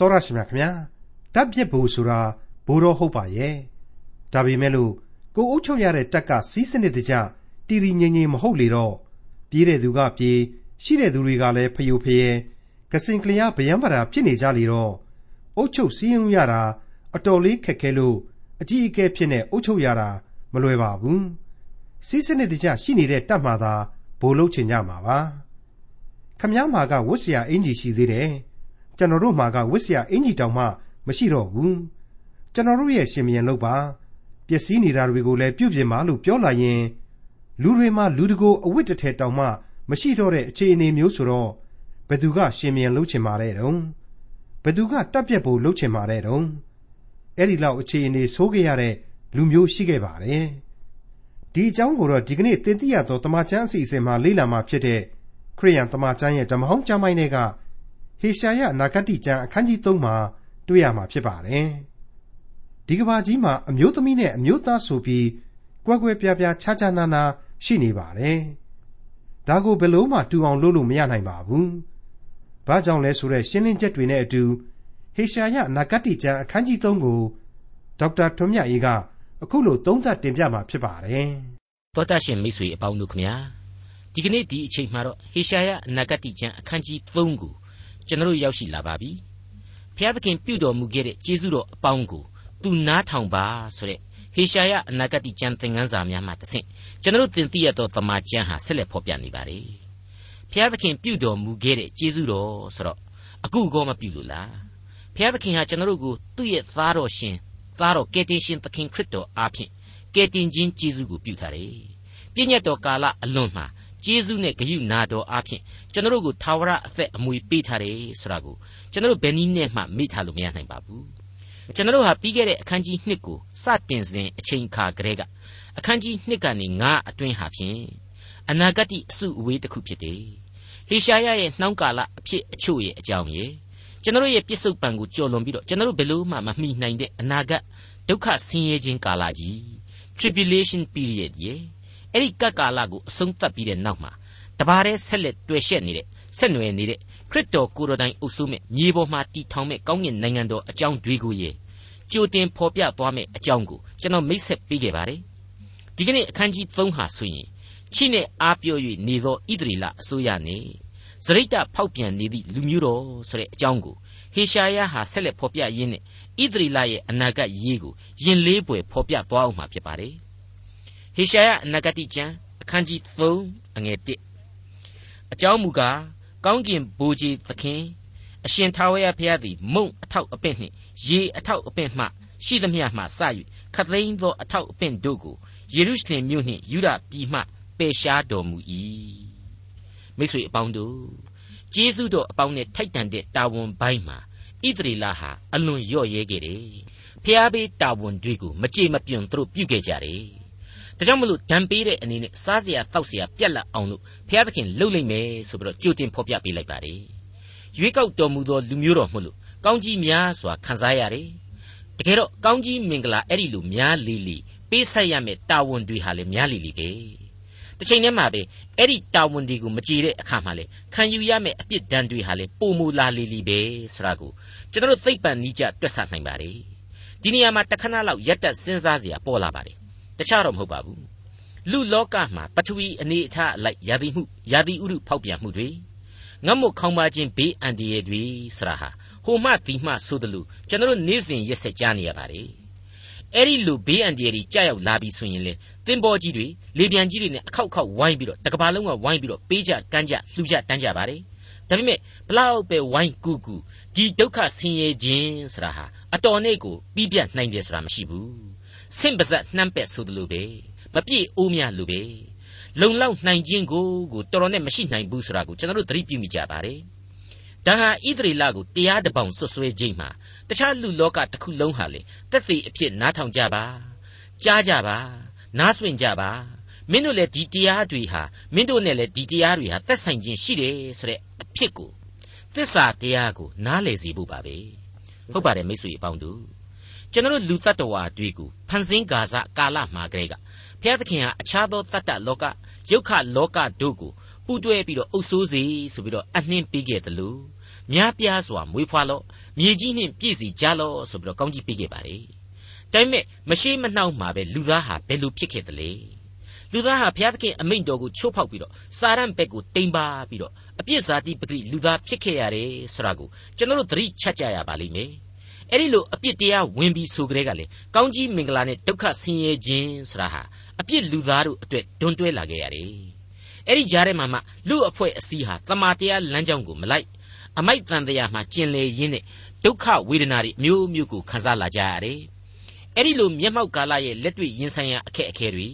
တော်ရရှိမြခင်ဗျာတပ်ပစ်ဖို့ဆိုတာဘိုးတော်ဟုတ်ပါရဲ့ဒါပေမဲ့လို့ကိုအုပ်ချုပ်ရတဲ့တပ်ကစီးစနစ်တကျတည်တည်ငြိမ်ငြိမ်မဟုတ်လေတော့ပြေးတဲ့သူကပြေးရှိတဲ့သူတွေကလည်းဖယိုဖယဲကစင်ကလျားဗျံပါတာဖြစ်နေကြလေတော့အုပ်ချုပ်စည်းရုံးရတာအတော်လေးခက်ခဲလို့အကြီးအကဲဖြစ်နေအုပ်ချုပ်ရတာမလွယ်ပါဘူးစီးစနစ်တကျရှိနေတဲ့တပ်မှသာဘိုးလုံးချင်ကြမှာပါခမည်းမာကဝတ်စရာအင်ကြီးရှိသေးတယ် ကျွန်တော်တို့မှာကဝစ်စရာအင်ကြီးတောင်မှမရှိတော့ဘူးကျွန်တော်တို့ရဲ့ရှင်မြန်လုပ်ပါပျက်စီးနေတာတွေကိုလည်းပြုပြင်ပါလို့ပြောလာရင်လူတွေမှာလူတကိုအဝတ်တထည်တောင်မှမရှိတော့တဲ့အခြေအနေမျိုးဆိုတော့ဘသူကရှင်မြန်လုပ်ချင်ပါတဲ့တုံးဘသူကတက်ပြက်ဖို့လုပ်ချင်ပါတဲ့တုံးအဲ့ဒီလောက်အခြေအနေဆိုးခဲ့ရတဲ့လူမျိုးရှိခဲ့ပါတယ်ဒီအကြောင်းကိုတော့ဒီကနေ့တင်ပြရတော့တမချန်းအစီအစဉ်မှာလေ့လာမှာဖြစ်တဲ့ခရိယန်တမချန်းရဲ့ဓမ္မဟောင်းကျမ်းပိုင်းတွေက ဟေရှာယနာဂတိကျမ်းအခန်းကြီး3မှာတွေ့ရမှာဖြစ်ပါတယ်ဒီကဘာကြီးမှာအမျိုးသမီးနဲ့အမျိုးသားဆိုပြီးကွက်ကွက်ပြားပြားခြားခြားနာနာရှိနေပါတယ်ဒါကိုဘယ်လို့မှတူအောင်လုပ်လို့မရနိုင်ပါဘူးဘာကြောင့်လဲဆိုတဲ့ရှင်းလင်းချက်တွေနဲ့အတူဟေရှာယနာဂတိကျမ်းအခန်းကြီး3ကိုဒေါက်တာထွန်းမြတ်အေးကအခုလိုသုံးသပ်တင်ပြมาဖြစ်ပါတယ်သောတာရှင်မိတ်ဆွေအပေါင်းတို့ခမညာဒီကနေ့ဒီအချိန်မှာတော့ဟေရှာယအနာဂတိကျမ်းအခန်းကြီး3ကို ကျွန်တော်ရောက်ရှိလာပါပြီ။ဘုရားသခင်ပြုတော်မူခဲ့တဲ့ကျေးဇူးတော်အပေါင်းကိုသူနားထောင်ပါဆိုတဲ့ဟေရှာယအနာဂတိကျမ်းသင်ခန်းစာများမှတစ်ဆင့်ကျွန်တော်တင်ပြရသောတမန်ကျမ်းဟာဆက်လက်ဖော်ပြနေပါတယ်။ဘုရားသခင်ပြုတော်မူခဲ့တဲ့ကျေးဇူးတော်ဆိုတော့အခုကောမပြုလို့လား။ဘုရားသခင်ဟာကျွန်တော်ကိုသူ့ရဲ့သားတော်ရှင်သားတော်ကယ်တင်ရှင်သခင်ခရစ်တော်အားဖြင့်ကယ်တင်ခြင်းကျေးဇူးကိုပြုထားတယ်။ပြည့်ညတ်တော်ကာလအလွန်မှာ ကျေးဇူးနဲ့ဂရုနာတော်အားဖြင့်ကျွန်တော်တို့ကိုထာဝရအသက်အမွေပေးထားတယ်ဆိုတာကိုကျွန်တော်တို့ဘယ်နည်းနဲ့မှမေ့ထားလို့မရနိုင်ပါဘူးကျွန်တော်တို့ဟာပြီးခဲ့တဲ့အခန်းကြီး1ကိုစတင်စဉ်အချိန်အခါကလေးကအခန်းကြီး1ကနေ9အတွင်းဟာဖြင့်အနာဂတ်အစုအဝေးတစ်ခုဖြစ်တယ်ဟေရှာယရဲ့နှောင်းကာလအဖြစ်အချို့ရဲ့အကြောင်းရဲ့ကျွန်တော်ရဲ့ပြစ္ဆုတ်ပံကိုကြော်လွန်ပြီးတော့ကျွန်တော်ဘယ်လို့မှမမှီနိုင်တဲ့အနာဂတ်ဒုက္ခဆင်းရဲခြင်းကာလကြီး tribulation period ရဲ့ အဲ့ဒီကပ်ကာလကိုအဆုံးသတ်ပြီးတဲ့နောက်မှာတပါးတည်းဆက်လက်တွေ့ရှက်နေတဲ့ဆက်နွယ်နေတဲ့ခရစ်တော်ကိုယ်တော်တိုင်အုပ်စုမဲ့မြေပေါ်မှာတည်ထောင်မဲ့ကောင်းကင်နိုင်ငံတော်အကြောင်းတွေကိုရေကြိုတင်ဖော်ပြသွားမဲ့အကြောင်းကိုကျွန်တော်မိတ်ဆက်ပေးခဲ့ပါတယ်ဒီကနေ့အခန်းကြီး3ဟာဆိုရင်ချိနဲ့အားပြော့၍နေသောဣသရေလအစိုးရနေဇရိတဖောက်ပြန်နေသည့်လူမျိုးတော်ဆိုတဲ့အကြောင်းကိုဟေရှာယဟာဆက်လက်ဖော်ပြရင်းနဲ့ဣသရေလရဲ့အနာဂတ်ရေးကိုယင်လေးပွေဖော်ပြသွားအောင်မှာဖြစ်ပါတယ်ဟေ ရှာယအနာဂတိကျမ်းအခန်းကြီး3အငယ်1အကြောင်းမူကားကောင်းကင်ဘိုးကြီးသခင်အရှင်ထာဝရဘုရားသည်မုံအထောက်အပင့်နှင့်ရေအထောက်အပင့်မှရှိသမျှမှစ၍ခသိန်းသောအထောက်အပင့်တို့ကိုယေရုရှလင်မြို့နှင့်ယူဒပြည်မှပယ်ရှားတော်မူ၏မိတ်ဆွေအပေါင်းတို့ကျေးဇူးတော်အပေါင်းနဲ့ထိုက်တန်တဲ့တာဝန်ပိုင်းမှာဣသရေလဟာအလွန်ရော့ရဲခဲ့တယ်ဖျားပေးတာဝန်တွေကိုမကြေမပြွန်သူတို့ပြုခဲ့ကြတယ် ဒါကြောင့်မလို့ဒဏ်ပေးတဲ့အနေနဲ့စားစရာတောက်စရာပြက်လက်အောင်လို့ဘုရားသခင်လှုပ်လိုက်မယ်ဆိုပြီးတော့ကြိုတင်ဖော်ပြပေးလိုက်ပါတယ်ရွေးကောက်တော်မူသောလူမျိုးတော်မို့လို့ကောင်းကြီးများစွာခံစားရတယ်တကယ်တော့ကောင်းကြီးမင်္ဂလာအဲ့ဒီလိုများလီလီပေးဆက်ရမယ့်တာဝန်တွေဟာလည်းများလီလီပဲတစ်ချိန်တည်းမှာပဲအဲ့ဒီတာဝန်တွေကိုမကြည်တဲ့အခါမှာလေခံယူရမယ့်အပြစ်ဒဏ်တွေဟာလေပုံမူလာလီလီပဲဆိုတာကိုကျွန်တော်တို့သိပ္ပံနိကြတွက်ဆနိုင်ပါတယ်ဒီနေရာမှာတခဏလောက်ရက်တက်စဉ်းစားစရာပေါ်လာပါတယ် တခြားတော့မဟုတ်ပါဘူးလူလောကမှာပထဝီအနေအထားအလိုက်ယာတိမှုယာတိဥရုဖောက်ပြန်မှုတွေငတ်မွတ်ခေါင်းပါခြင်းဘေးအန္တရာယ်တွေဆရာဟာဟိုမှဒီမှဆိုသလိုကျွန်တော်နေ့စဉ်ရက်ဆက်ကြားနေရပါတယ်အဲ့ဒီလူဘေးအန္တရာယ်ကြီးကြောက်ရောက်လာပြီဆိုရင်လေတင်ပေါ်ကြီးတွေလေပြန်ကြီးတွေနဲ့အခောက်ခောက်ဝိုင်းပြီးတော့တကဘာလုံးကဝိုင်းပြီးတော့ပေးကြကမ်းကြလှူကြတန်းကြပါတယ်ဒါပေမဲ့ဘလောက်ပဲဝိုင်းကူကူဒီဒုက္ခဆင်းရဲခြင်းဆိုတာဟာအတော်နဲ့ကိုပြီးပြတ်နိုင်တယ်ဆိုတာမရှိဘူး ဆင့်ပါဇက်နှမ်းပက်ဆိုသလိုပဲမပြည့်အိုးများလိုပဲလုံလောက်နိုင်ခြင်းကိုကိုတော်တော်နဲ့မရှိနိုင်ဘူးဆိုတာကိုကျွန်တော်တို့သတိပြုမိကြပါတယ်ဒါဟာဣသရေလကိုတရားတပောင်ဆွဆွဲခြင်းမှာတခြားလူလောကတစ်ခုလုံးဟာလေတက်သေးအဖြစ်နားထောင်ကြပါကြားကြပါနားဆွင့်ကြပါမင်းတို့လည်းဒီတရားတွေဟာမင်းတို့နဲ့လည်းဒီတရားတွေဟာသက်ဆိုင်ခြင်းရှိတယ်ဆိုတဲ့အဖြစ်ကိုသစ္စာတရားကိုနားလည်စေဖို့ပါပဲဟုတ်ပါတယ်မိတ်ဆွေအပေါင်းတို့ ကျွန်တော်လူတ attva တွေကိုဖန်ဆင်းကာစကာလမှာကလေးကဘုရားသခင်ဟာအခြားသောတတ္တလောကယုတ်ခလောကတို့ကိုပူးတွဲပြီးတော့အုပ်ဆိုးစေဆိုပြီးတော့အနှင်းပေးခဲ့တယ်လို့များပြားစွာမွေးဖွားလော့မြေကြီးနှင့်ပြည့်စည်ကြလော့ဆိုပြီးတော့ကောင်းကြီးပေးခဲ့ပါတယ်ဒါပေမဲ့မရှိမနှောက်မှာပဲလူသားဟာဘယ်လိုဖြစ်ခဲ့သလဲလူသားဟာဘုရားသခင်အမိန့်တော်ကိုချိုးဖောက်ပြီးတော့စာရန်ဘက်ကိုတိမ်ပါပြီးတော့အပြစ်စားတိပဂိလူသားဖြစ်ခဲ့ရတယ်ဆိုတာကိုကျွန်တော်တို့သတိချက်ကြရပါလိမ့်မယ် အဲ့ဒီလိုအပြစ်တရားဝင်ပြီးဆိုကြတဲ့ကလေကောင်းကြီးမင်္ဂလာနဲ့ဒုက္ခဆင်းရဲခြင်းဆိုတာဟာအပြစ်လူသားတို့အတွက်ဒွန်တွဲလာခဲ့ရတယ်အဲ့ဒီကြားထဲမှာမှလူအဖွဲ့အစည်းဟာတမာတရားလမ်းကြောင်းကိုမလိုက်အမိုက်တန်တရားမှာကျင်လေရင်းနဲ့ဒုက္ခဝေဒနာတွေအမျိုးမျိုးကိုခံစားလာကြရတယ်အဲ့ဒီလိုမျက်မှောက်ကာလရဲ့လက်တွေ့ရင်ဆိုင်ရာအခက်အခဲတွေ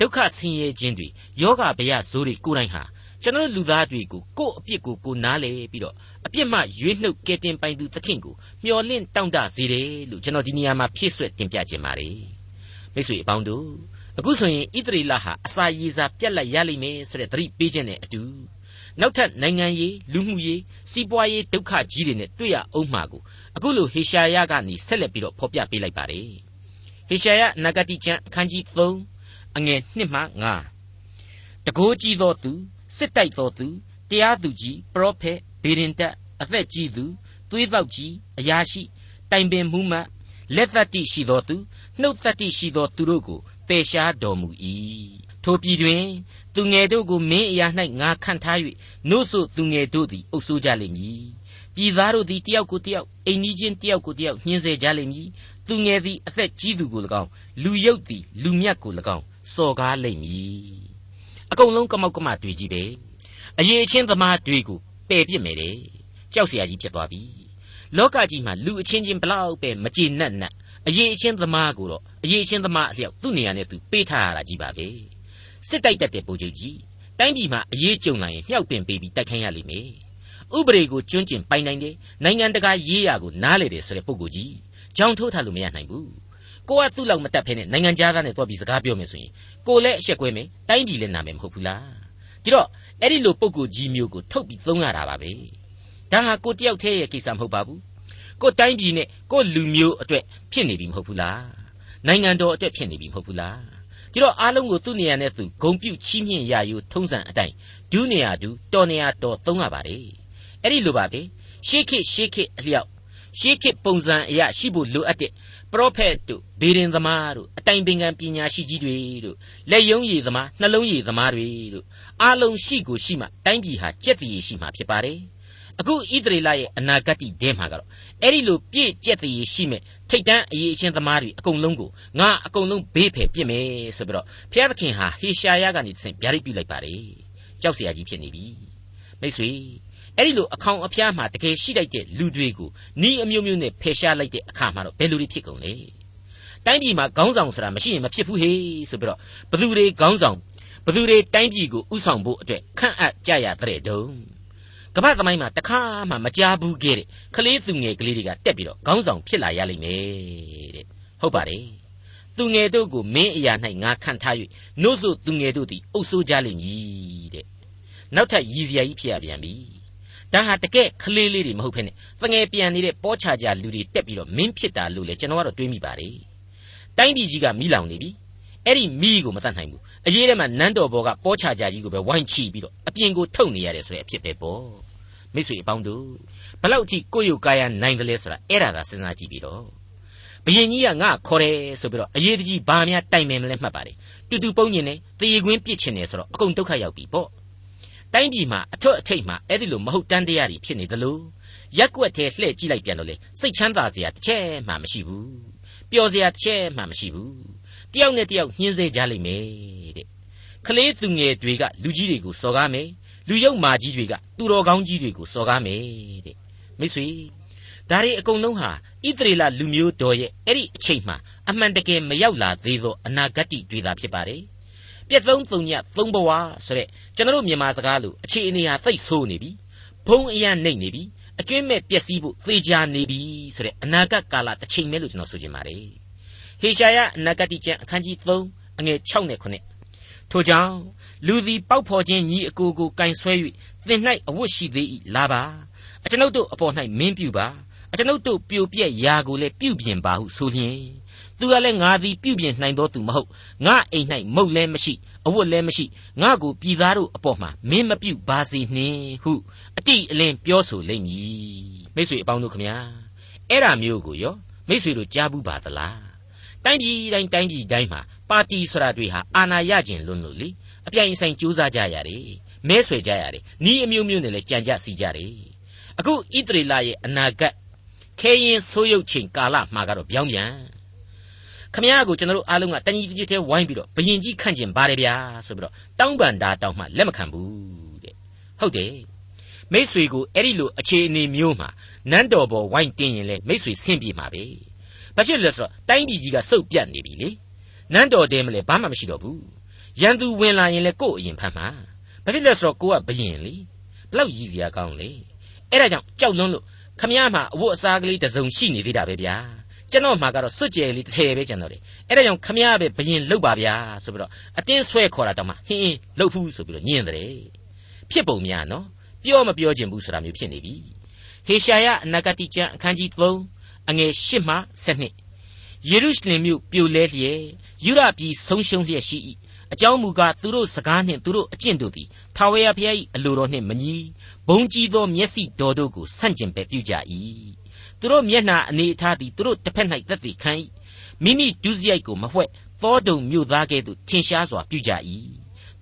ဒုက္ခဆင်းရဲခြင်းတွေယောဂဗျာဇိုးတွေကိုယ်တိုင်ဟာကျွန်တော်လူသားတွေကိုကိုယ့်အပြစ်ကိုကိုနားလေပြီးတော့ အပြစ်မှရွေးနှုတ်ကဲတင်ပိုင်သူသခင်ကိုမျှော်လင့်တောင့်တစေတယ်လို့ကျွန်တော်ဒီနေရာမှာဖြည့်ဆွက်တင်ပြခြင်းပါတယ်မိတ်ဆွေအပေါင်းတို့အခုဆိုရင်ဣသရေလဟာအစာရေစာပြက်လက်ရလိမ့်မယ်ဆိုတဲ့သတိပေးခြင်းနဲ့အတူနောက်ထပ်နိုင်ငံရေးလူမှုရေးစီးပွားရေးဒုက္ခကြီးတွေနဲ့တွေ့ရအောင်မှာကိုအခုလိုဟေရှာယကနေဆက်လက်ပြီးတော့ဖော်ပြပေးလိုက်ပါတယ်ဟေရှာယနဂတိကျမ်းအခန်းကြီး3အငယ်1မှ9တကိုးကြီးသောသူစစ်တိုက်သောသူတရားသူကြီးပရောဖက် ဘေရင်တက်အသက်ကြီးသူသွေးသောကြီးအရာရှိတိုင်ပင်မှုမှလက်သက်တိရှိသောသူနှုတ်သက်တိရှိသောသူတို့ကိုပယ်ရှားတော်မူ၏ထိုပြည်တွင်သူငယ်တို့ကိုမင်းအရာ၌ငါခန့်ထား၍နို့ဆိုသူငယ်တို့သည်အုပ်ဆိုးကြလိမ့်မည်ပြည်သားတို့သည်တယောက်ကိုတယောက်အိမ်ကြီးချင်းတယောက်ကိုတယောက်ညှင်းဆဲကြလိမ့်မည်သူငယ်သည်အသက်ကြီးသူကို၎င်းလူရုပ်သည်လူမြတ်ကို၎င်းစော်ကားလိမ့်မည်အကုန်လုံးကမောက်ကမတွေ့ကြီးပဲအရေးချင်းသမားတွေကို ပယ်ပြစ်မယ်တဲ့ကြောက်เสียကြီးဖြစ်သွားပြီလောကကြီးမှာလူအချင်းချင်းဘလောက်ပဲမကြေနပ်နပ်အရေးအချင်းသမားကိုတော့အရေးအချင်းသမားအလျောက်သူ့နေရာနဲ့သူပေးထားရတာကြီးပါပဲစစ်တိုက်တတ်တဲ့ပုံချုပ်ကြီးတိုင်းပြည်မှာအရေးကြုံလာရင်မြှောက်ပင်ပေးပြီးတိုက်ခိုင်းရလိမ့်မယ်ဥပဒေကိုကျွန်းကျင်ပိုင်နိုင်တယ်နိုင်ငံတကာရေးရာကိုနားလေတယ်ဆိုတဲ့ပုံကိုကြီးကြောင်ထိုးထားလို့မရနိုင်ဘူးကိုကသူ့လောက်မတက်ဖဲနဲ့နိုင်ငံသားနဲ့တွားပြီးစကားပြောမယ်ဆိုရင်ကိုလည်းအဆက်ကွဲမယ်တိုင်းပြည်လည်းနာမယ်မဟုတ်ဘူးလားဒီတော့ အဲ့ဒီလိုပုံကိုကြီးမျိုးကိုထုတ်ပြီးသုံးရတာပါပဲဒါဟာကိုတယောက်တည်းရဲ့ကိစ္စမဟုတ်ပါဘူးကိုတိုင်းပြည်နဲ့ကိုလူမျိုးအတွက်ဖြစ်နေပြီမဟုတ်ဘူးလားနိုင်ငံတော်အတွက်ဖြစ်နေပြီမဟုတ်ဘူးလားဒီတော့အားလုံးကိုသူ့နေရာနဲ့သူဂုံပြုတ်ချီးမြှင့်ရယူထုံးစံအတိုင်းဒူးနေရာဒူးတော်နေရာတော်သုံးရပါတယ်အဲ့ဒီလိုပါပဲရှေးခေတ်ရှေးခေတ်အလျောက်ရှေးခေတ်ပုံစံအရာရှိဖို့လိုအပ်တဲ့ပရောဖက်တို့ဘေရင်သမားတို့အတိုင်ပင်ခံပညာရှိကြီးတွေတို့လက်ယုံရည်သမားနှလုံးရည်သမားတွေတို့ အာလုံးရှိကိုရှိမှတိုင်းပြည်ဟာကြက်တည်ရှိမှဖြစ်ပါတယ်အခုဣသရေလရဲ့အနာဂတ်တဲမှာကတော့အဲ့ဒီလိုပြည့်ကျက်တည်ရှိမဲ့ထိတ်တန်းအရေးအချင်းသမားတွေအကုန်လုံးကိုငါအကုန်လုံးဘေးဖယ်ပြစ်မယ်ဆိုပြီးတော့ဘုရားသခင်ဟာဟေရှာယကနေတဆင့်ဗျာဒိတ်ပြုလိုက်ပါတယ်ကြောက်စရာကြီးဖြစ်နေပြီမိတ်ဆွေအဲ့ဒီလိုအခေါင်အဖျားမှာတကယ်ရှိလိုက်တဲ့လူတွေကိုဤအမျိုးမျိုးနဲ့ဖယ်ရှားလိုက်တဲ့အခါမှာတော့ဘယ်လိုတွေဖြစ်ကုန်လဲတိုင်းပြည်မှာခေါင်းဆောင်ဆိုတာမရှိရင်မဖြစ်ဘူးဟေးဆိုပြီးတော့ဘသူတွေခေါင်းဆောင် ဘသူတွေတိုင်းပြည်ကိုဥဆောင်ဖို့အတွက်ခန့်အပ်ကြရတဲ့တုံးကမ္ဘာသမိုင်းမှာတခါမှမကြားဘူးခဲ့တဲ့ကလေးသူငယ်ကလေးတွေကတက်ပြီးတော့ခေါင်းဆောင်ဖြစ်လာရလိမ့်မယ်တဲ့ဟုတ်ပါတယ်သူငယ်တို့ကိုမင်းအရာ၌ငါခံထား၍နို့ဆိုသူငယ်တို့သည်အုပ်ဆိုးကြလိမ့်မည်တဲ့နောက်ထပ်ရည်စရာကြီးဖြစ်ရပြန်ပြီဒါဟာတကယ်ကလေးလေးတွေမဟုတ်ဖ ೇನೆ တငယ်ပြန်နေတဲ့ပေါချကြလူတွေတက်ပြီးတော့မင်းဖြစ်တာလို့လေကျွန်တော်ကတော့တွေးမိပါတယ်တိုင်းပြည်ကြီးကမိလောင်နေပြီအဲ့ဒီမိကိုမတတ်နိုင်ဘူး အရေးထဲမှာနန်းတော်ဘောကပေါချကြကြီးကိုပဲဝိုင်းချပြီးတော့အပြင်ကိုထုတ်နေရတယ်ဆိုတဲ့အဖြစ်ပဲပေါ့မိတ်ဆွေအပေါင်းတို့ဘလောက်ကြည့်ကိုယ့်ရုပ်ကာယနိုင်တယ်လဲဆိုတာအဲ့ဒါသာစဉ်းစားကြည့်ပြီးတော့ဘယင်ကြီးကငါခေါ်တယ်ဆိုပြီးတော့အရေးတကြီးဘာများတိုင်ပင်မလဲမှတ်ပါတယ်တူတူပုံညင်နေတရေကွင်းပြစ်ချင်တယ်ဆိုတော့အကုန်ဒုက္ခရောက်ပြီပေါ့တိုင်းပြည်မှာအထွတ်အထိပ်မှာအဲ့ဒီလိုမဟုတ်တန်းတရားတွေဖြစ်နေသလိုရက်ွက်ထဲလှည့်ကြည့်လိုက်ပြန်တော့လေစိတ်ချမ်းသာစရာတစ်ချက်မှမရှိဘူးပျော်စရာတစ်ချက်မှမရှိဘူးတ ယောက်နဲ့တယောက်ညှင်းဆဲကြလိမ့်မယ်တဲ့ကလေးသူငယ်တွေကလူကြီးတွေကိုစော်ကားမယ်လူယုံမာကြီးတွေကသူတော်ကောင်းကြီးတွေကိုစော်ကားမယ်တဲ့မိတ်ဆွေဒါတွေအကုန်လုံးဟာဣသရေလလူမျိုးတော်ရဲ့အဲ့ဒီအချိန်မှာအမှန်တကယ်မရောက်လာသေးသောအနာဂတ်တွေသာဖြစ်ပါတယ်ပြက်သုံးသုံးညသုံးဘဝဆိုတဲ့ကျွန်တော်မြန်မာစကားလိုအခြေအနေဟာသိပ်ဆိုးနေပြီဘုံအရနှိမ့်နေပြီအကျွင့်မဲ့ပျက်စီးဖို့သေချာနေပြီဆိုတဲ့အနာဂတ်ကာလတစ်ချိန်ပဲလို့ကျွန်တော်ဆိုချင်ပါတယ် ဟေရှာယအနာဂတ်ကျမ်းအခန်းကြီး3အငယ်6နဲ့9ထို့ကြောင့်လူသည်ပေါက်ဖော်ခြင်းညီအကိုကိုကင်ဆွဲ၍သင်၌အဝတ်ရှိသေး၏လာပါအကျွန်ုပ်တို့အပေါ်၌မင်းပြုပါအကျွန်ုပ်တို့ပြိုပြက်ရာကိုလည်းပြုပြင်ပါဟုဆိုလျင်သူကလည်းငါသည်ပြုပြင်နိုင်သောသူမဟုတ်ငါအိမ်၌မုတ်လည်းမရှိအဝတ်လည်းမရှိငါကိုပြည်သားတို့အပေါ်မှာမင်းမပြုတ်ပါစေနှင့်ဟုအတိအလင်းပြောဆိုလိမ့်မည်မိတ်ဆွေအပေါင်းတို့ခမညာအဲ့ဒါမျိုးကိုရောမိတ်ဆွေတို့ကြားဘူးပါသလား တိုင်းပြည်တိုင်းတိုင်းပြည်တိုင်းမှာပါတီဆိုတာတွေဟာအာဏာရခြင်းလွန်းလို့လေအပြိုင်အဆိုင်ကြိုးစားကြရတယ်မဲဆွယ်ကြရတယ်နီးအမျိုးမျိုးနဲ့လည်းကြံကြစီကြတယ်အခုဣသရေလရဲ့အနာဂတ်ခဲရင်ဆိုးရုပ်ချိန်ကာလမှာကတော့ပြောင်းပြန်ခမည်းကိုကျွန်တော်တို့အားလုံးကတညီတညွတ်တဲ့ဝိုင်းပြီးတော့ဘယင်ကြီးခန့်ကျင်ပါတယ်ဗျာဆိုပြီးတော့တောင်းပန်တာတောင်းမှလက်မခံဘူးတဲ့ဟုတ်တယ်မိษွေကိုအဲ့ဒီလိုအခြေအနေမျိုးမှာနန်းတော်ပေါ်ဝိုင်းတင်းရင်လေမိษွေဆင့်ပြေမှာပဲ ဘာဖြစ်လဲဆိုတော့တိုင်းပြည်ကြီးကစုပ်ပြတ်နေပြီလေနန်းတော်တဲမလဲဘာမှမရှိတော့ဘူးရန်သူဝင်လာရင်လေကို့အရင်ဖမ်းမှာဘာဖြစ်လဲဆိုတော့ကိုကဘယင်လေဘလောက်ရည်စရာကောင်းလေအဲ့ဒါကြောင့်ကြောက်လွန်းလို့ခမည်းမှာအဝတ်အစားကလေးတစ်စုံရှိနေသေးတာပဲဗျာကျွန်တော်မှာကတော့စွတ်ကြဲလေးတစ်ထည်ပဲကျွန်တော်လေအဲ့ဒါကြောင့်ခမည်းပဲဘယင်လောက်ပါဗျာဆိုပြီးတော့အတင်းဆွဲခေါ်တာတောင်မှဟင်းဟင်းလောက်ဖူးဆိုပြီးတော့ညင်တယ်ဖြစ်ပုံများနော်ပြောမပြောခြင်းဘူးဆိုတာမျိုးဖြစ်နေပြီဟေရှာယအနာဂတိကျမ်းအခန်းကြီး3 အငယ်8မှ12ယေရုရှလင်မြို့ပြိုလဲလျက်ယူရပြည်ဆုံးရှုံးလျက်ရှိ၏အကြောင်းမူကားသူတို့စကားနှင့်သူတို့အကျင့်တို့သည်ထာဝရဘုရား၏အလိုတော်နှင့်မညီဘုံကြီးသောမျက်စိတော်တို့ကိုဆန့်ကျင်ပဲပြုကြ၏သူတို့မျက်နှာအနေအထားသည်သူတို့တစ်ဖက်၌သက်သေခံ၏မိမိဒုစရိုက်ကိုမဝှက်သောတုံမြို့သားကဲ့သို့ထင်ရှားစွာပြုကြ၏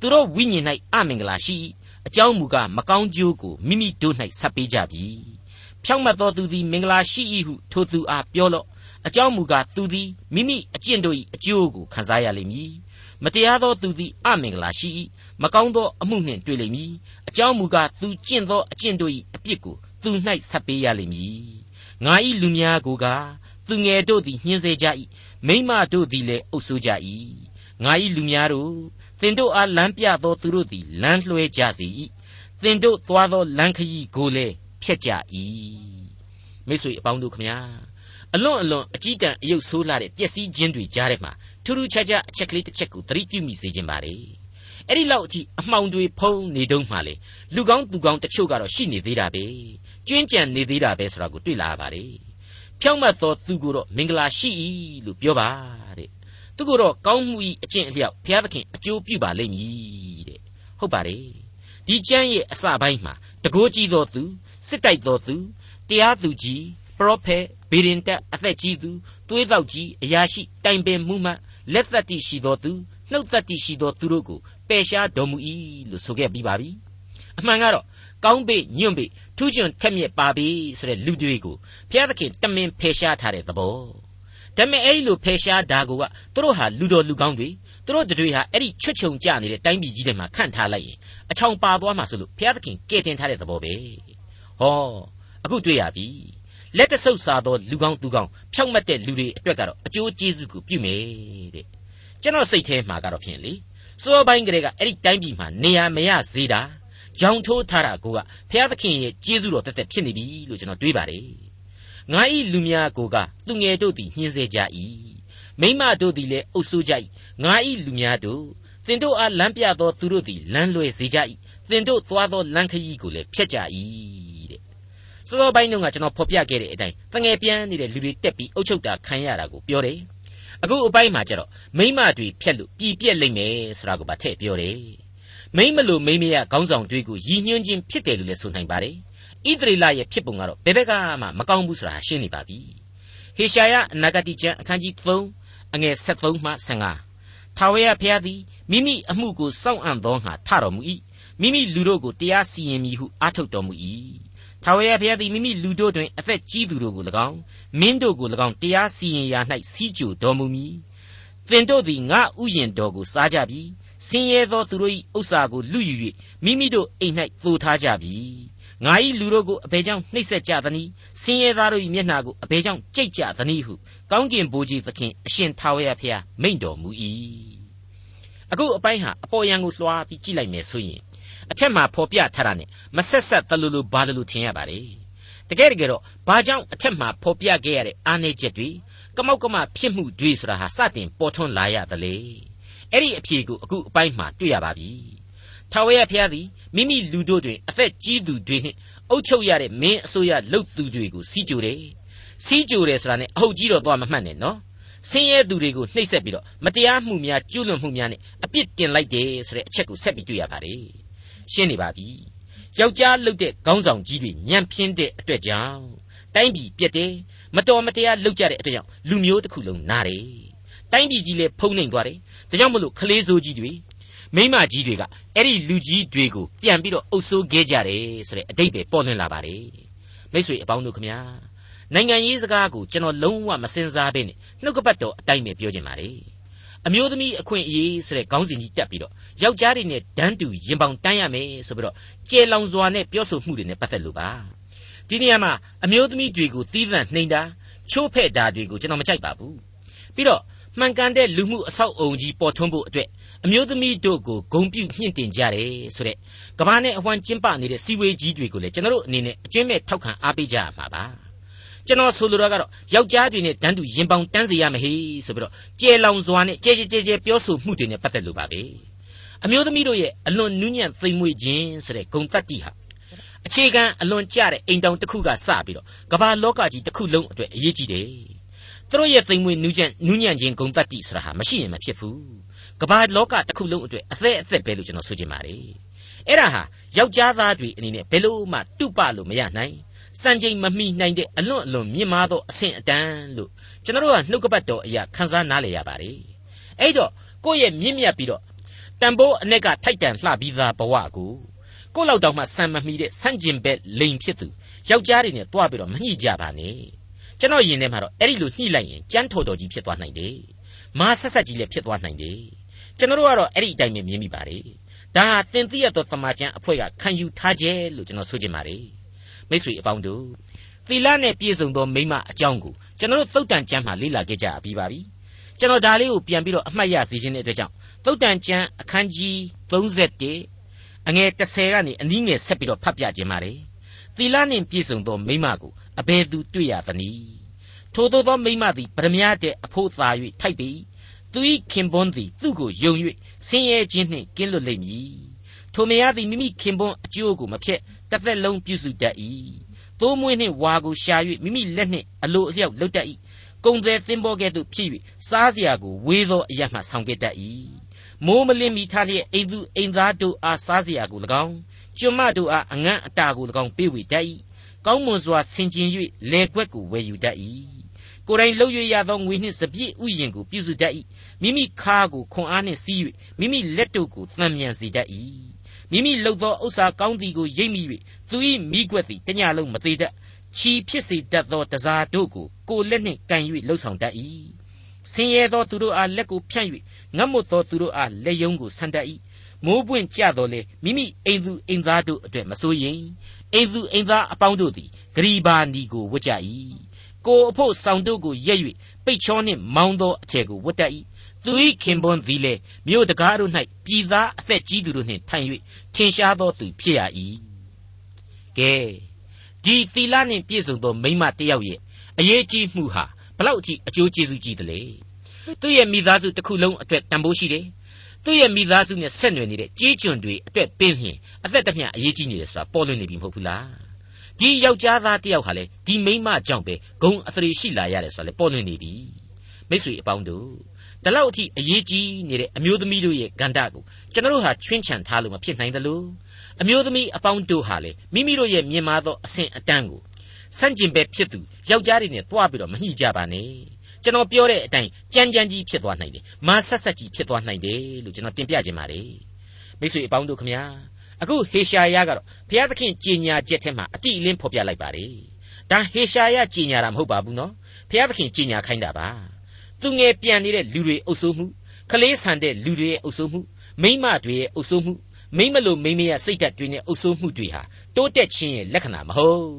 သူတို့ဝိညာဉ်၌အမင်္ဂလာရှိ၏အကြောင်းမူကားမကောင်းကျိုးကိုမိမိတို့၌ဆက်ပေးကြပြီ ဖြောင့်မတ်သောသူသည် မင်္ဂလာရှိ၏ဟု ထိုသူအားပြောလော့ အကြောင်းမူကား သူသည် မိမိအကျင့်တို့၏အကျိုးကို ခံစားရလိမ့်မည် မတရားသောသူသည် အမင်္ဂလာရှိ၏မကောင်းသောအမှုနှင့်တွေ့လိမ့်မည် အကြောင်းမူကား သူကျင့်သောအကျင့်တို့၏အပြစ်ကို သူ၌ဆက်ပေးရလိမ့်မည် ငါ၏လူများကိုကသူငယ်တို့သည် ညှင်းဆဲကြ၏မိမတို့သည်လည်း အုပ်ဆိုးကြ၏ငါ၏လူများတို့ သင်တို့အား လမ်းပြသောသူတို့သည် လမ်းလွှဲကြစေ၏သင်တို့သွားသော လမ်းခရီးကိုလည်း ဖျက်ကြ၏မိတ်ဆွေအပေါင်းတို့ခမညာအလွန်အလွန်အကြီးတန်းအယုတ်ဆိုးလာတဲ့ပျက်စီးခြင်းတွေကြားထဲမှာထူးထူးခြားခြားအချက်ကလေးတစ်ချက်ကိုသတိပြုမိစေခြင်းပါလေအဲ့ဒီလောက်အထိအမှောင်တွေဖုံးနေတုံးမှလေလူကောင်းသူကောင်းတချို့ကတော့ရှိနေသေးတာပဲကျွင်းကြံနေသေးတာပဲဆိုတာကိုတွေ့လာရပါတယ်ဖြောင့်မတ်သောသူကိုတော့မင်္ဂလာရှိ၏လို့ပြောပါတဲ့သူကိုတော့ကောင်းမှု၏အကျင့်အလျောက်ဘုရားသခင်အကျိုးပြုပါလိမ့်မည်တဲ့ဟုတ်ပါတယ်ဒီကျမ်းရဲ့အစပိုင်းမှာတကိုးကြီးသောသူ စစ်တိုက်သောသူတရားသူကြီးပရောဖက်ဗေဒင်တက်အသက်ကြီးသူသွေးတောက်ကြီးအရာရှိတိုင်ပင်မှုမှလက်သက်တိရှိသောသူနှုတ်သက်တိရှိသောသူတို့ကိုပယ်ရှားတော်မူ၏လို့ဆိုခဲ့ပြီးပါပြီအမှန်ကတော့ကောင်းပေညွန့်ပေထူးချွန်ထက်မြက်ပါပြီဆိုတဲ့လူတွေကိုဘုရားသခင်တမင်ဖယ်ရှားထားတဲ့သဘောဒါပေမဲ့အဲ့ဒီလိုဖယ်ရှားတာကသူတို့ဟာလူတော်လူကောင်းတွေသူတို့တွေဟာအဲ့ဒီချွတ်ချုံကြနေတဲ့တိုင်းပြည်ကြီးထဲမှာခန့်ထားလိုက်ရင်အချောင်ပါသွားမှာဆိုလို့ဘုရားသခင်ကဲတင်ထားတဲ့သဘောပဲ ဟောအခုတွေ့ရပြီလက်တဆုပ်စားသောလူကောင်းသူကောင်းဖြောက်မတ်တဲ့လူတွေအတွက်ကတော့အကျိုးကျေးဇူးကိုပြုမယ်တဲ့ကျွန်တော်စိတ်ထဲမှာကတော့ဖြင့်လေစောပိုင်းကလေးကအဲ့ဒီတိုင်းပြည်မှာနေရာမရစေတာကြောင်ထိုးထားတာကိုကဘုရားသခင်ရဲ့ကျေးဇူးတော်တက်တက်ဖြစ်နေပြီလို့ကျွန်တော်တွေးပါတယ်ငါဤလူများကိုကသူငယ်တို့သည်ညှင်းဆဲကြ၏မိမတို့သည်လည်းအုပ်ဆိုးကြ၏ငါဤလူများတို့သင်တို့အားလမ်းပြသောသူတို့သည်လမ်းလွဲစေကြ၏သင်တို့သွားသောလမ်းခရီးကိုလည်းဖျက်ကြ၏တဲ့ စောစောပိုင်းတုန်းကကျွန်တော်ဖော်ပြခဲ့တဲ့အတိုင်းတငယ်ပြန်နေတဲ့လူတွေတက်ပြီးအုပ်ချုပ်တာခံရတာကိုပြောတယ်အခုအပိုင်းမှာကျတော့မိမတွေဖြက်လို့ပြည်ပြက်လိမ့်မယ်ဆိုတာကိုပါထည့်ပြောတယ်မိမလို့မိမရခေါင်းဆောင်တွေကိုရည်ညွှန်းခြင်းဖြစ်တယ်လို့လည်းဆိုနိုင်ပါတယ်ဣသရေလရဲ့ဖြစ်ပုံကတော့ဘယ်ဘက်ကမှမကောင်းဘူးဆိုတာရှင်းနေပါပြီဟေရှာယအနာဂတိကျမ်းအခန်းကြီး3အငယ်73မှ15ထာဝရဘုရားသည်မိမိအမှုကိုစောင့်အံ့သောငါထတော်မူ၏မိမိလူတို့ကိုတရားစီရင်မည်ဟုအားထုတ်တော်မူ၏ ထာဝရဘုရားသည်မိမိလူတို့တွင်အသက်ကြီးသူတို့ကို၎င်းမင်းတို့ကို၎င်းတရားစီရင်ရာ၌စီးကြိုတော်မူမည်သင်တို့သည်ငါဥယျင်တော်ကိုစားကြပြီဆင်းရဲသောသူတို့၏ဥစ္စာကိုလူယူ၍မိမိတို့အိမ်၌သိုထားကြပြီငါ၏လူတို့ကိုအဘယ်ကြောင့်နှိပ်စက်ကြသနည်းဆင်းရဲသားတို့၏မျက်နှာကိုအဘယ်ကြောင့်ကြိတ်ကြသနည်းဟုကောင်းကင်ဘိုးကြီးသခင်အရှင်ထာဝရဘုရားမိန့်တော်မူ၏အခုအပိုင်းဟာအပေါ်ယံကိုလွှားပြီးကြည့်လိုက်မယ်ဆိုရင် အထက်မှာဖော်ပြထားတာနဲ့မဆက်ဆက်တလူလူဘာလူလူထင်ရပါတယ်တကယ်တကယ်တော့ဘာကြောင့်အထက်မှာဖော်ပြခဲ့ရတဲ့အားနည်းချက်တွေကမောက်ကမဖြစ်မှုတွေဆိုတာဟာစတင်ပေါ်ထွန်းလာရသလေအဲ့ဒီအဖြေကိုအခုအပိုင်းမှာတွေ့ရပါပြီထာဝရဘုရားသည်မိမိလူတို့တွင်အသက်ကြီးသူတွေနှင့်အုပ်ချုပ်ရတဲ့မင်းအစိုးရလုပ်သူတွေကိုစီးကြိုတယ်စီးကြိုတယ်ဆိုတာနဲ့အဟုတ်ကြီးတော့သွားမမှတ်နဲ့နော်ဆင်းရဲသူတွေကိုနှိပ်စက်ပြီးတော့မတရားမှုများကျူးလွန်မှုများနဲ့အပြစ်တင်လိုက်တယ်ဆိုတဲ့အချက်ကိုဆက်ပြီးတွေ့ရပါတယ် ရှင်းနေပါပြီယောက်ျားလုတ်တဲ့ခေါင်းဆောင်ကြီးတွေညံပြင်းတဲ့အတွက်ကြောင့်တိုင်းပြည်ပြက်တယ်မတော်မတရားလုတ်ကြတဲ့အတွက်ကြောင့်လူမျိုးတစ်ခုလုံးနားတယ်တိုင်းပြည်ကြီးလည်းဖုံးနှိမ်သွားတယ်ဒါကြောင့်မလို့ခလေးစိုးကြီးတွေမိမကြီးတွေကအဲ့ဒီလူကြီးတွေကိုပြန်ပြီးတော့အုပ်ဆိုးခဲ့ကြတယ်ဆိုတဲ့အတိတ်ပဲပေါ်လွင်လာပါတယ်မိတ်ဆွေအပေါင်းတို့ခမညာနိုင်ငံရေးစကားကိုကျွန်တော်လုံးဝမစင်စားဘဲနဲ့နှုတ်ကပတ်တော်အတိုင်းပဲပြောချင်ပါတယ် အမျိုးသမီးအခွင့်အရေးဆိုတဲ့ခေါင်းစဉ်ကြီးတက်ပြီးတော့ယောက်ျားတွေနဲ့ဒန်းတူရင်ပေါင်တန်းရမယ်ဆိုပြီးတော့ကျေလောင်စွာနဲ့ပြောဆိုမှုတွေနဲ့ပတ်သက်လို့ပါဒီနေရာမှာအမျိုးသမီးတွေကိုတီးသန့်နှိမ်တာချိုးဖဲ့တာတွေကိုကျွန်တော်မကြိုက်ပါဘူးပြီးတော့မှန်ကန်တဲ့လူမှုအဆောက်အုံကြီးပေါ်ထွန်းဖို့အတွက်အမျိုးသမီးတို့ကိုဂုံပြုမြင့်တင်ကြတယ်ဆိုတဲ့ကဘာနဲ့အဝမ်းကျင်းပနေတဲ့စီဝေးကြီးတွေကိုလည်းကျွန်တော်တို့အနေနဲ့အကျွင့်မဲ့ထောက်ခံအားပေးကြရမှာပါ ကျွန်တော်ဆိုလိုတာကတော့ယောက်ျားတွေနဲ့တန်းတူရင်ပေါင်တန်းစေရမဟေဆိုပြီးတော့ကြဲလောင်စွာနဲ့ကြဲကြဲကြဲကြဲပြောဆိုမှုတွေနဲ့ပတ်သက်လို့ပါပဲအမျိုးသမီးတို့ရဲ့အလွန်နူးညံ့သိမ်မွေ့ခြင်းဆိုတဲ့ဂုံတက်တိဟာအခြေခံအလွန်ကျတဲ့အိမ်တောင်တစ်ခုကစပြီးတော့ကမ္ဘာလောကကြီးတစ်ခုလုံးအတွက်အရေးကြီးတယ်သူတို့ရဲ့သိမ်မွေ့နူးညံ့နူးညံ့ခြင်းဂုံတက်တိဆိုတာဟာမရှိရင်မဖြစ်ဘူးကမ္ဘာလောကတစ်ခုလုံးအတွက်အသက်အသက်ပဲလို့ကျွန်တော်ဆိုချင်ပါတယ်အဲ့ဒါဟာယောက်ျားသားတွေအနေနဲ့ဘယ်လို့မှတုပလို့မရနိုင် စံချိန်မမီနိုင်တဲ့အလွန်အလွန်မြင့်မားသောအဆင့်အတန်းလို့ကျွန်တော်တို့ကနှုတ်ကပတ်တော်အရာခန်းစားနားလည်ရပါတယ်အဲ့တော့ကိုယ့်ရဲ့မြင့်မြတ်ပြီးတော့တန်ဖိုးအ내ကထိုက်တန်လှပြီးသားဘဝကိုကိုယ့်လောက်တောင်မှစံမမီတဲ့ဆန့်ကျင်ဘက်လိန်ဖြစ်သူယောက်ျားတွေနဲ့တွားပြီးတော့မညှိကြပါနဲ့ကျွန်တော်ယင်ထဲမှာတော့အဲ့ဒီလိုညှိလိုက်ရင်ကြမ်းထော်တော်ကြီးဖြစ်သွားနိုင်တယ်မာဆက်ဆက်ကြီးလည်းဖြစ်သွားနိုင်တယ်ကျွန်တော်တို့ကတော့အဲ့ဒီအတိုင်းပဲမြင်မိပါတယ်ဒါဟာတင်သိရသောတမန်ကျန်အဖွဲ့ကခံယူထားခြင်းလို့ကျွန်တော်ဆိုချင်ပါတယ် မိတ်ဆွေအပေါင်းတို့သီလနဲ့ပြည့်စုံသောမိမအကြောင်းကိုကျွန်တော်တို့သုတ်တန်ကျမ်းမှာလေ့လာခဲ့ကြပြီးပါပြီကျွန်တော်ဒါလေးကိုပြန်ပြီးတော့အမှတ်ရစေခြင်းတဲ့အတွက်ကြောင့်သုတ်တန်ကျမ်းအခန်းကြီး31အငယ်30ကနေအနည်းငယ်ဆက်ပြီးတော့ဖတ်ပြခြင်းပါတယ်သီလနှင့်ပြည့်စုံသောမိမကိုအဘယ်သူတွေ့ရသနည်းထိုသောသောမိမသည်ဗရမ ्या တဲ့အဖို့သာ၍ထိုက်ပြီးသူ၏ခင်ပွန်းသည်သူ့ကိုယုံ၍ဆင်းရဲခြင်းနှင့်ကင်းလွတ်လိမ့်မည်ထိုမယားသည်မိမိခင်ပွန်းအကျိုးကိုမဖျက် တစ်သက်လုံးပြုစုတတ်၏သိုးမွေးနှင့်ဝါကိုရှာ၍မိမိလက်နှင့်အလိုအလျောက်လုပ်တတ်၏ကုံသည်သင်္ဘောကဲ့သို့ဖြစ်၍စားစရာကိုဝေးသောအရမှဆောင်ခဲ့တတ်၏မိုးမလင်းမီထားလျက်အိမ်သူအိမ်သားတို့အားစားစရာကို၎င်းကျွမ်းမတို့အားအငန်းအတာကို၎င်းပေးဝေတတ်၏ကောင်းမွန်စွာဆင်ကျင်၍လေကွက်ကိုဝယ်ယူတတ်၏ကိုယ်တိုင်လှုပ်ရရသောငွေနှင့်စပြည့်ဥယျင်ကိုပြုစုတတ်၏မိမိခါကိုခွန်အားနှင့်စီး၍မိမိလက်တို့ကိုသံမြန်စေတတ်၏ မိမိလှုပ်သောဥစ္စာကောင်းသည်ကိုရိပ်မိ၍သူ၏မိကွက်သည်တညလုံးမသေးတတ်ချီဖြစ်စေတတ်သောတစားတို့ကိုကိုလက်နှင့်ကန်၍လှုပ်ဆောင်တတ်၏ဆင်းရဲသောသူတို့အားလက်ကိုဖြန့်၍ငတ်မွတ်သောသူတို့အားလက်ယုံကိုဆန်တတ်၏မိုးပွင့်ကြတော်လေမိမိအိမ်သူအိမ်သားတို့အတွက်မစိုးရင်အိမ်သူအိမ်သားအပေါင်းတို့သည်ဂရီဘာနီကိုဝတ်ကြ၏ကိုအဖို့ဆောင်တို့ကိုရက်၍ပိတ်ချောနှင့်မောင်းသောအထည်ကိုဝတ်တတ်၏ သူ၏ခင်ပွန်းသည်လည်းမြို့တကားတို့၌ပြည်သားအသက်ကြီးသူတို့နှင့်ထိုင်၍ထင်ရှားသောသူဖြစ်ရ၏ကဲဒီသီလနှင့်ပြည့်စုံသောမိမတယောက်ရဲ့အရေးကြီးမှုဟာဘလောက်အထိအကျိုးကျေးဇူးကြီးတယ်လေသူ့ရဲ့မိသားစုတစ်ခုလုံးအတွက်တန်ဖိုးရှိတယ်သူ့ရဲ့မိသားစုနဲ့ဆက်နွယ်နေတဲ့ကြေးကျွန်တွေအတွက်ပင်လျင်အသက်တမျှအရေးကြီးနေတယ်ဆိုတာပေါ်လွင်နေပြီမဟုတ်ဘူးလားဒီယောက်ျားသားတယောက်ဟာလေဒီမိန်းမကြောင့်ပဲဂုံအသရေရှိလာရတယ်ဆိုတာလေပေါ်လွင်နေပြီမိတ်ဆွေအပေါင်းတို့ ဒီလောက်အထိအရေးကြီးနေတဲ့အမျိုးသမီးတို့ရဲ့ကန္တာကိုကျွန်တော်တို့ဟာချွင်းချံထားလို့မဖြစ်နိုင်သလိုအမျိုးသမီးအပေါင်းတို့ဟာလေမိမိတို့ရဲ့မြင်မာသောအဆင့်အတန်းကိုဆန့်ကျင်ဘက်ဖြစ်သူယောက်ျားတွေနဲ့တွားပြီးတော့မညှိကြပါနဲ့ကျွန်တော်ပြောတဲ့အတိုင်းကြမ်းကြမ်းကြီးဖြစ်သွားနိုင်တယ်မာဆက်ဆက်ကြီးဖြစ်သွားနိုင်တယ်လို့ကျွန်တော်တင်ပြခြင်းပါတယ်မိတ်ဆွေအပေါင်းတို့ခမညာအခုဟေရှာယကတော့ဘုရားသခင်ကြင်ညာချက်ထဲမှာအတိအလင်းဖော်ပြလိုက်ပါတယ်ဒါဟေရှာယကြင်ညာတာမဟုတ်ပါဘူးနော်ဘုရားသခင်ကြင်ညာခိုင်းတာပါ သူငယ်ပြန်နေတဲ့လူတွေအုပ်စိုးမှုကလေးဆန်တဲ့လူတွေရဲ့အုပ်စိုးမှုမိမတွေရဲ့အုပ်စိုးမှုမိမလို့မိမရဲ့စိတ်ဓာတ်တွေနဲ့အုပ်စိုးမှုတွေဟာတိုးတက်ခြင်းရဲ့လက္ခဏာမဟုတ်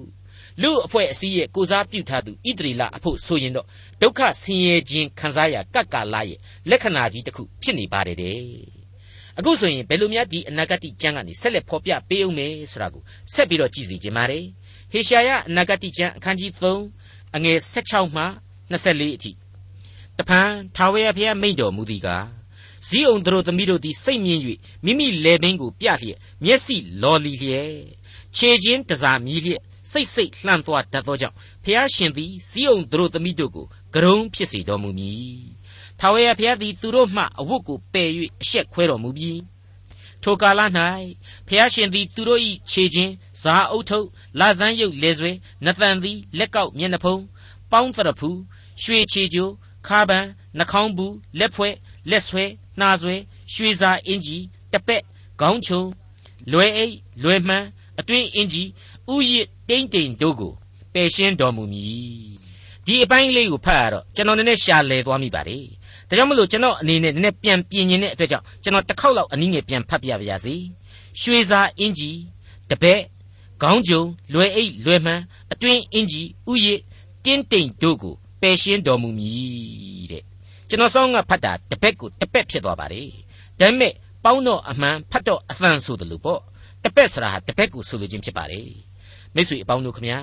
လူအဖွဲ့အစည်းရဲ့ကိုစားပြုထားသူဣတရီလအဖို့ဆိုရင်တော့ဒုက္ခဆင်းရဲခြင်းခံစားရကပ်ကာလရဲ့လက္ခဏာကြီးတစ်ခုဖြစ်နေပါတယ်တဲ့အခုဆိုရင်ဘယ်လိုများဒီအနာဂတ်ကျမ်းကနေဆက်လက်ဖော်ပြပေးအောင်မယ်ဆိုတာကိုဆက်ပြီးတော့ကြည့်စီခြင်းပါတယ်ဟေရှာယအနာဂတ်ကျမ်းအခန်းကြီး3အငယ်16မှ24အထိ တဖန်ထာဝရဘုရားမိန့်တော်မူသည်ကားဇီးအောင်တို့သမီးတို့သည်စိတ်မြင့်၍မိမိလေပင်ကိုပြလျက်မျက်စိလော်လီလျက်ခြေချင်းတစားမြည်လျက်စိတ်စိတ်လှမ်းသွားတတ်သောကြောင့်ဖျားရှင်သည်ဇီးအောင်သူတို့သမီးတို့ကိုဂရုံးဖြစ်စေတော်မူမည်ထာဝရဘုရားသည်သူတို့မှအဝတ်ကိုပယ်၍အရှက်ခွဲတော်မူပြီးထိုကာလ၌ဖျားရှင်သည်သူတို့၏ခြေချင်းဇာအုပ်ထုပ်လာဇန်းရုပ်လေဆွဲနသန်သည်လက်ကောက်မျက်နှာဖုံးပေါင်းတရဖူရွှေခြေကြိုး ခါပန်နှာခေါင်းဘူးလက်ဖွဲ့လက်ဆွဲနှာဆွဲရွှေစာအင်ကြီးတပက်ခေါင်းချုံလွယ်အိတ်လွယ်မှန်းအတွင်းအင်ကြီးဥယျတိမ့်တိမ်တို့ကိုပယ်ရှင်းတော်မူမည်ဒီအပိုင်းလေးကိုဖတ်ရတော့ကျွန်တော်နည်းနည်းရှာလဲသွားမိပါတယ်ဒါကြောင့်မလို့ကျွန်တော်အနေနဲ့နည်းနည်းပြန်ပြင်ရင်တဲ့အတွက်ကြောင့်ကျွန်တော်တစ်ခေါက်လောက်အနည်းငယ်ပြန်ဖတ်ပြပါရစေရွှေစာအင်ကြီးတပက်ခေါင်းကြုံလွယ်အိတ်လွယ်မှန်းအတွင်းအင်ကြီးဥယျတင်းတိမ်တို့ကို ပယ်ရှင်းတော်မူမည်တဲ့ကျွန်တော်ဆောင်းကဖတ်တာတပက်ကိုတပက်ဖြစ်သွားပါတယ်ဒါပေမဲ့ပေါင်းတော့အမှန်ဖတ်တော့အသံဆိုတယ်လို့ပေါ့တပက်ဆိုတာဟာတပက်ကိုဆိုလိုခြင်းဖြစ်ပါတယ်မိတ်ဆွေအပေါင်းတို့ခမညာ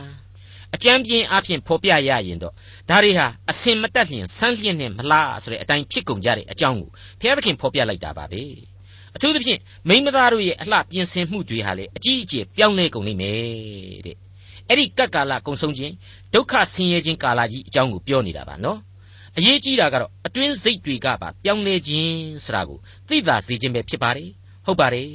အကြမ်းပြင်းအဖြစ်ဖော်ပြရရင်တော့ဒါတွေဟာအစင်မတက်လျင်ဆန်းလျင်နဲ့မလားဆိုတဲ့အတိုင်းဖြစ်ကုန်ကြတဲ့အကြောင်းကိုဘုရားသခင်ဖော်ပြလိုက်တာပါပဲအထူးသဖြင့်မိန်းမသားတို့ရဲ့အလှပြင်ဆင်မှုတွေဟာလေအကြီးအကျယ်ပြောင်းလဲကုန်နေမယ်တဲ့ အဲ့ဒီကပ်ကာလကုံဆုံးခြင်းဒုက္ခဆင်းရဲခြင်းကာလကြီးအကြောင်းကိုပြောနေတာပါနော်အရေးကြီးတာကတော့အတွင်းစိတ်တွေကပါပြောင်းလဲခြင်းဆိုတာကိုသိသာစေခြင်းပဲဖြစ်ပါတယ်ဟုတ်ပါတယ်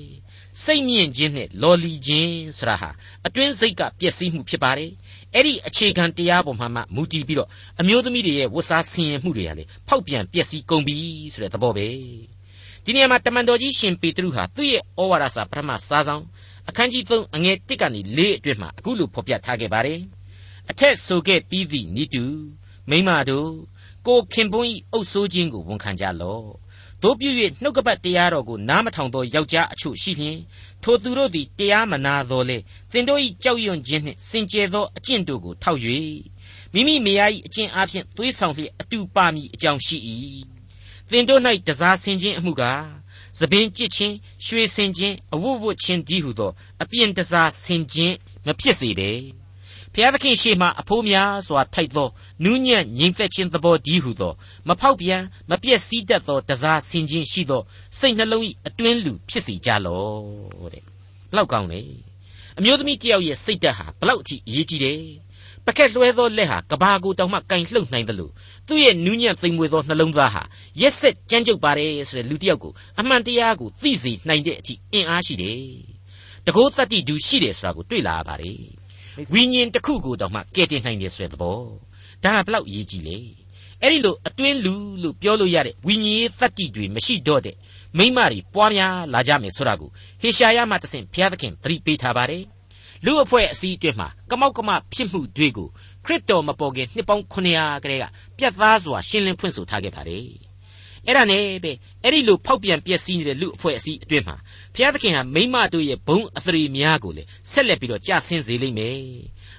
စိတ်မြင့်ခြင်းနဲ့လော်လီခြင်းဆိုတာဟာအတွင်းစိတ်ကပျက်စီးမှုဖြစ်ပါတယ်အဲ့ဒီအခြေခံတရားပေါ်မှာမှမူတည်ပြီးတော့အမျိုးသမီးတွေရဲ့ဝတ်စားဆင်ရင်မှုတွေဟာလေဖောက်ပြန်ပျက်စီးကုန်ပြီဆိုတဲ့သဘောပဲဒီနေရာမှာတမန်တော်ကြီးရှင်ပေတရုဟာသူ့ရဲ့ဩဝါဒစာပထမစာဆောင် အခန်းကြီး3အငယ်1ကနေ4အတွင်းမှာအခုလိုဖော်ပြထားခဲ့ပါတယ်အထက်ဆိုခဲ့ပြီးသည့်ဤတူမိမတို့ကိုခင်ပွန်းဤအုပ်ဆိုးခြင်းကိုဝန်ခံကြလော့တို့ပြု၍နှုတ်ကပတ်တရားတော်ကိုနားမထောင်သောယောက်ျားအချို့ရှိလျင်ထိုသူတို့သည်တရားမနာတော်လေသင်တို့၏ကြောက်ရွံ့ခြင်းနှင့်စင်ကြယ်သောအကျင့်တို့ကိုထောက်၍မိမိမယား၏အကျင့်အပြင်သွေးဆောင်လျက်အတူပါမည်အကြောင်းရှိ၏သင်တို့၌တစားဆင်ခြင်းအမှုကား သပင်ကြစ်ခြင်းရွှေဆင်ခြင်းအဝတ်ဝတ်ခြင်းဒီဟုသောအပြင်တစားဆင်ခြင်းမဖြစ်စေပဲဖျားသခင်ရှေ့မှအဖိုးများစွာထိုက်သောနူးညံ့ငြိမ်သက်ခြင်းသဘောဒီဟုသောမဖောက်ပြန်မပြည့်စည်တတ်သောတစားဆင်ခြင်းရှိသောစိတ်နှလုံး၏အတွင်းလူဖြစ်စေကြလော့တဲ့ဘလောက်ကောင်းလဲအမျိုးသမီးတယောက်ရဲ့စိတ်ဓာတ်ဟာဘလောက်အထိအရေးကြီးတယ်ပကက်လွှဲသောလက်ဟာကဘာကိုတောင်မှကင်လှုပ်နိုင်တယ်လို့ သူ့ရဲ့နူးညံ့သိမ်မွေ့သောနှလုံးသားဟာရက်ဆက်ကြမ်းကြုတ်ပါတယ်ဆိုတဲ့လူတစ်ယောက်ကိုအမှန်တရားကိုသိစေနိုင်တဲ့အထိအင်အားရှိတယ်တကောတတ္တိဒူရှိတယ်ဆိုတာကိုတွေ့လာရပါတယ်ဝိညာဉ်တစ်ခုကိုတောင်မှကယ်တင်နိုင်တယ်ဆိုတဲ့သဘောဒါကဘလောက်အရေးကြီးလဲအဲ့ဒီလိုအတွင်းလူလို့ပြောလို့ရတဲ့ဝိညာဉ်ရေးတတ္တိတွေမရှိတော့တဲ့မိမတွေပွားများလာကြမယ်ဆိုတာကိုဟေရှာယမှတဆင့်ဘုရားသခင်သတိပေးထားပါတယ်လူအဖွဲ့အစည်းအတွင်းမှာကမောက်ကမဖြစ်မှုတွေကို ခရစ်တော်မပေါ်ခင်နှစ်ပေါင်း900ကလေးကပြတ်သားစွာရှင်းလင်းဖွင့်ဆိုထားခဲ့ပါတယ်အဲ့ဒါနဲ့ပဲအဲ့ဒီလိုဖောက်ပြန်ပျက်စီးနေတဲ့လူအဖွဲ့အစည်းအတွင်းမှာဘုရားသခင်ဟာမိမတို့ရဲ့ဘုံအသရေများကိုလေဆက်လက်ပြီးတော့ကြာဆင်းစေလိမ့်မယ်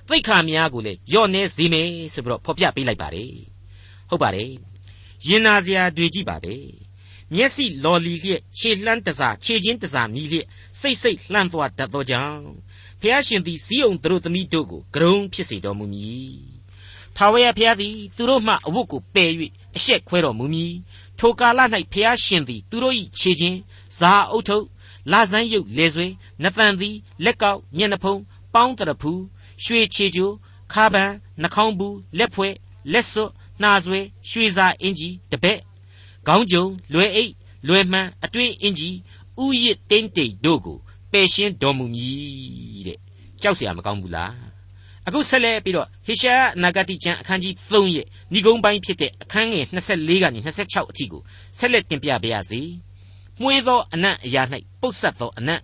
သိက္ခာများကိုလေယော့နေစေမယ်ဆိုပြီးတော့ဖော်ပြပေးလိုက်ပါတယ်ဟုတ်ပါတယ်ရင်နာစရာတွေကြည့်ပါပဲမျက်စိလော်လီလျက်ခြေလှမ်းတစားခြေချင်းတစားမြည်လျက်စိတ်စိတ်လှမ်းသွားတတ်သောကြောင့် ဖျားရှင်သည်စီးအောင်သူတို့သမီးတို့ကိုဂရုံဖြစ်စေတော်မူမည်ထာဝရဘုရားသည်သူတို့မှအဝတ်ကိုပယ်၍အရှက်ခွဲတော်မူမည်ထိုကာလ၌ဖျားရှင်သည်သူတို့၏ခြေချင်းဇာအုပ်ထုပ်လာဇန်းရုပ်လေဆွေနသန်သည်လက်ကောက်ညံ့နှဖုံးပေါင်းတရဖူးရွှေခြေကြိုးခါပန်နှာခေါင်းဘူးလက်ဖွဲ့လက်စွပ်နှာဆွဲရွှေစာအင်ကြီးတပည့်ခေါင်းကြုံလွယ်အိတ်လွယ်မှန်အတွင်းအင်ကြီးဥယျတိမ့်တိတ်တို့ကို ပယ်ရှင်းတော်မူမည်တဲ့ကြောက်เสียမကောင်းဘူးလားအခုဆက်လက်ပြီးတော့ဟေရှာယနာဂတိကျမ်းအခန်းကြီး3ရဲ့ဏိဂုံးပိုင်းဖြစ်တဲ့အခန်းငယ်24ကနေ26အထိကိုဆက်လက်တင်ပြပါရစေ။မွှေးသောအနံ့အရာ၌ပုတ်ဆက်သောအနံ့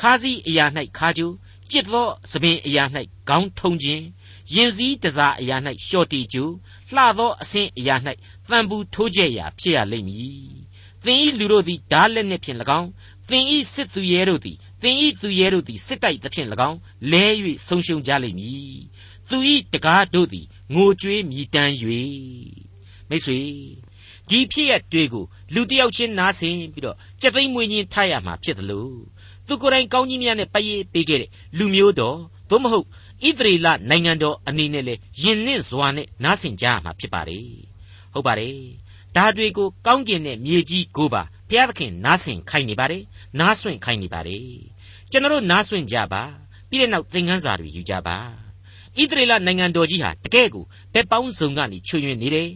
ခါးစည်းအရာ၌ခါးကျိုးကြစ်သောသပင်အရာ၌ခေါင်းထုံခြင်းရင်စည်းတစားအရာ၌လျှော်တီကျိုးလှသောအဆင်းအရာ၌တန်ဘူးထိုးကျက်ရာဖြစ်ရလိမ့်မည်။သင်ဤလူတို့သည်ဓာလက်နှင့်ဖြင့်၎င်းသင်ဤစစ်သူရဲတို့သည် သင်ဤသူရဲတို့သည်စစ်တိုက်သဖြင့်၎င်းလဲ၍ဆုံးရှုံးကြလိမ့်မည်သူဤတကားတို့သည်ငိုကြွေးမြည်တမ်း၍မိတ်ဆွေဒီဖြစ်ရတွေကိုလူတယောက်ချင်းနားဆင်ပြီးတော့ကြက်သိမ်းမွေးချင်းထားရမှာဖြစ်တယ်လို့သူကိုယ်တိုင်ကောင်းကြီးများနဲ့ပရေးပေးခဲ့တဲ့လူမျိုးတော်သို့မဟုတ်ဣသရေလနိုင်ငံတော်အနေနဲ့လေယဉ်နှင့်စွာနဲ့နားဆင်ကြရမှာဖြစ်ပါတယ်ဟုတ်ပါတယ်ဒါတွေကိုကောင်းကင်နဲ့မြေကြီးကိုပါ ဘုရားသခင်နားဆင်ခိုင်းနေပါတယ်နားဆွင့်ခိုင်းနေပါတယ်ကျွန်တော်နားဆွင့်ကြပါပြီးတဲ့နောက်သင်ခန်းစာတွေယူကြပါဣသရေလနိုင်ငံတော်ကြီးဟာတကယ့်ကိုဘက်ပေါင်းစုံကနေချွေရင်နေတယ်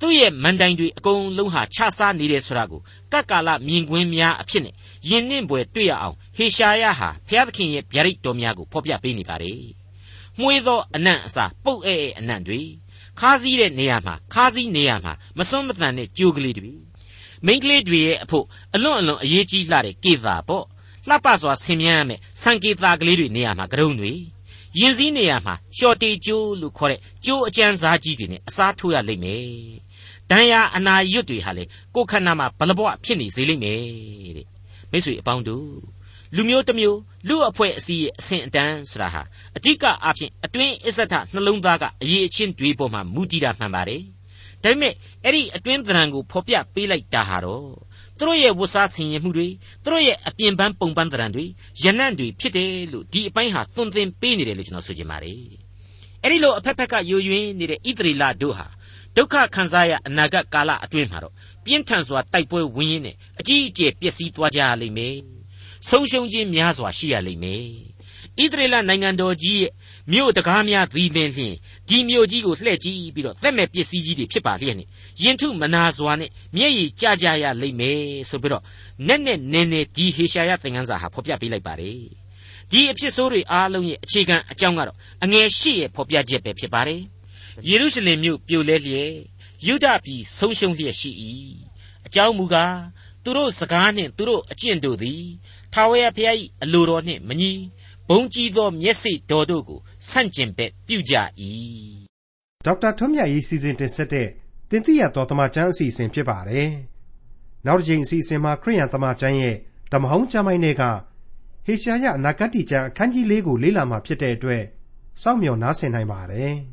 သူ့ရဲ့မန်တိုင်တွေအကုန်လုံးဟာခြားစားနေတယ်ဆိုတာကိုကပ်ကာလမြင်ကွင်းများအဖြစ်နဲ့ယဉ်နှင့်ပွေတွေ့ရအောင်ဟေရှာယဟာဘုရားသခင်ရဲ့ဗျာဒိတ်တော်များကိုဖော်ပြပေးနေပါတယ်။မှုေးသောအနံ့အစာပုတ်အဲအဲအနံ့တွေခါးစည်းတဲ့နေရာမှာခါးစည်းနေရာမှာမစွန့်မတန်တဲ့ကြိုးကလေးတွေ မိန်းကလေးတွေရဲ့အဖို့အလွန်အလွန်အရေးကြီးလှတဲ့ကေသာပေါ့လှပစွာဆင်မြန်းရမယ်ဆန်ကေသာကလေးတွေနေရာမှာကရုံတွေရင်စည်းနေရာမှာရှော်တီကျိုးလို့ခေါ်တဲ့ကျိုးအကျန်းစားကြီးတွေနဲ့အစားထိုးရလိမ့်မယ်ဒဏ်ရာအနာရွတ်တွေဟာလေကိုယ်ခန္ဓာမှာဘလဘွားဖြစ်နေစေလိမ့်မယ်တဲ့မိတ်ဆွေအပေါင်းတို့လူမျိုးတစ်မျိုးလူအဖွဲ့အစည်းရဲ့အဆင့်အတန်းဆိုတာဟာအဓိကအားဖြင့်အတွင်းအစ္ဆထနှလုံးသားကအရေးအချင်းတွေပေါ်မှာမူတည်တာမှန်ပါတယ် ဒါပေမဲ့အဲ့ဒီအတွင်းသဏ္ဍာန်ကိုဖော်ပြပေးလိုက်တာဟာတော့သူတို့ရဲ့ဝတ်စားဆင်ရင်မှုတွေသူတို့ရဲ့အပြင်ပန်းပုံပန်းသဏ္ဍာန်တွေရနံ့တွေဖြစ်တယ်လို့ဒီအပိုင်းဟာသွန်သင်ပေးနေတယ်လို့ကျွန်တော်ဆိုချင်ပါတယ်အဲ့ဒီလိုအဖက်ဖက်ကယိုယွင်းနေတဲ့ဣသရေလတို့ဟာဒုက္ခခံစားရအနာဂတ်ကာလအတွင်းမှာတော့ပြင်းထန်စွာတိုက်ပွဲဝင်ရင်းနဲ့အကြီးအကျယ်ပျက်စီးသွားကြရလိမ့်မယ်ဆုံးရှုံးခြင်းများစွာရှိရလိမ့်မယ် ဣသရေလနိုင်ငံတော်ကြီးရဲ့မြို့တကားများသည်ပင်လျှင်ဒီမြို့ကြီးကိုလှည့်ကြည့်ပြီးတော့သက်မဲ့ပစ္စည်းကြီးတွေဖြစ်ပါလျက်နဲ့ယင်ထုမနာစွာနဲ့မျက်ရည်ကျကြရလိမ့်မယ်ဆိုပြီးတော့နဲ့နဲ့နဲနဲဒီဟေရှာယသင်ခန်းစာဟာဖော်ပြပေးလိုက်ပါတယ်ဒီအဖြစ်ဆိုးတွေအားလုံးရဲ့အခြေခံအကြောင်းကတော့အငယ်ရှိရဲ့ဖော်ပြချက်ပဲဖြစ်ပါတယ်ယေရုရှလင်မြို့ပြိုလဲလျက်ယုဒပြည်ဆုံးရှုံးလျက်ရှိ၏အကြောင်းမူကားသူတို့စကားနှင့်သူတို့အကျင့်တို့သည်ထာဝရဘုရား၏အလိုတော်နှင့်မညီဘုံ ကြီးသောမျက်စိတော်တို့ကိုဆန့်ကျင်ဘက်ပြုကြ၏ဒေါက်တာထွန်းမြတ်ရေးစီစဉ်တင်ဆက်တဲ့တင်ပြတော်တမချန်းအစီအစဉ်ဖြစ်ပါတယ်နောက်တစ်ချိန်အစီအစဉ်မှာခရိယန်တမချန်းရဲ့ဓမ္မဟောင်းကျမ်းပိုင်းတွေကဟေရှာယအနာဂတ်ကျမ်းအခန်းကြီး၄ကိုလေ့လာမှာဖြစ်တဲ့အတွက်စောင့်မျှော်နားဆင်နိုင်ပါတယ်။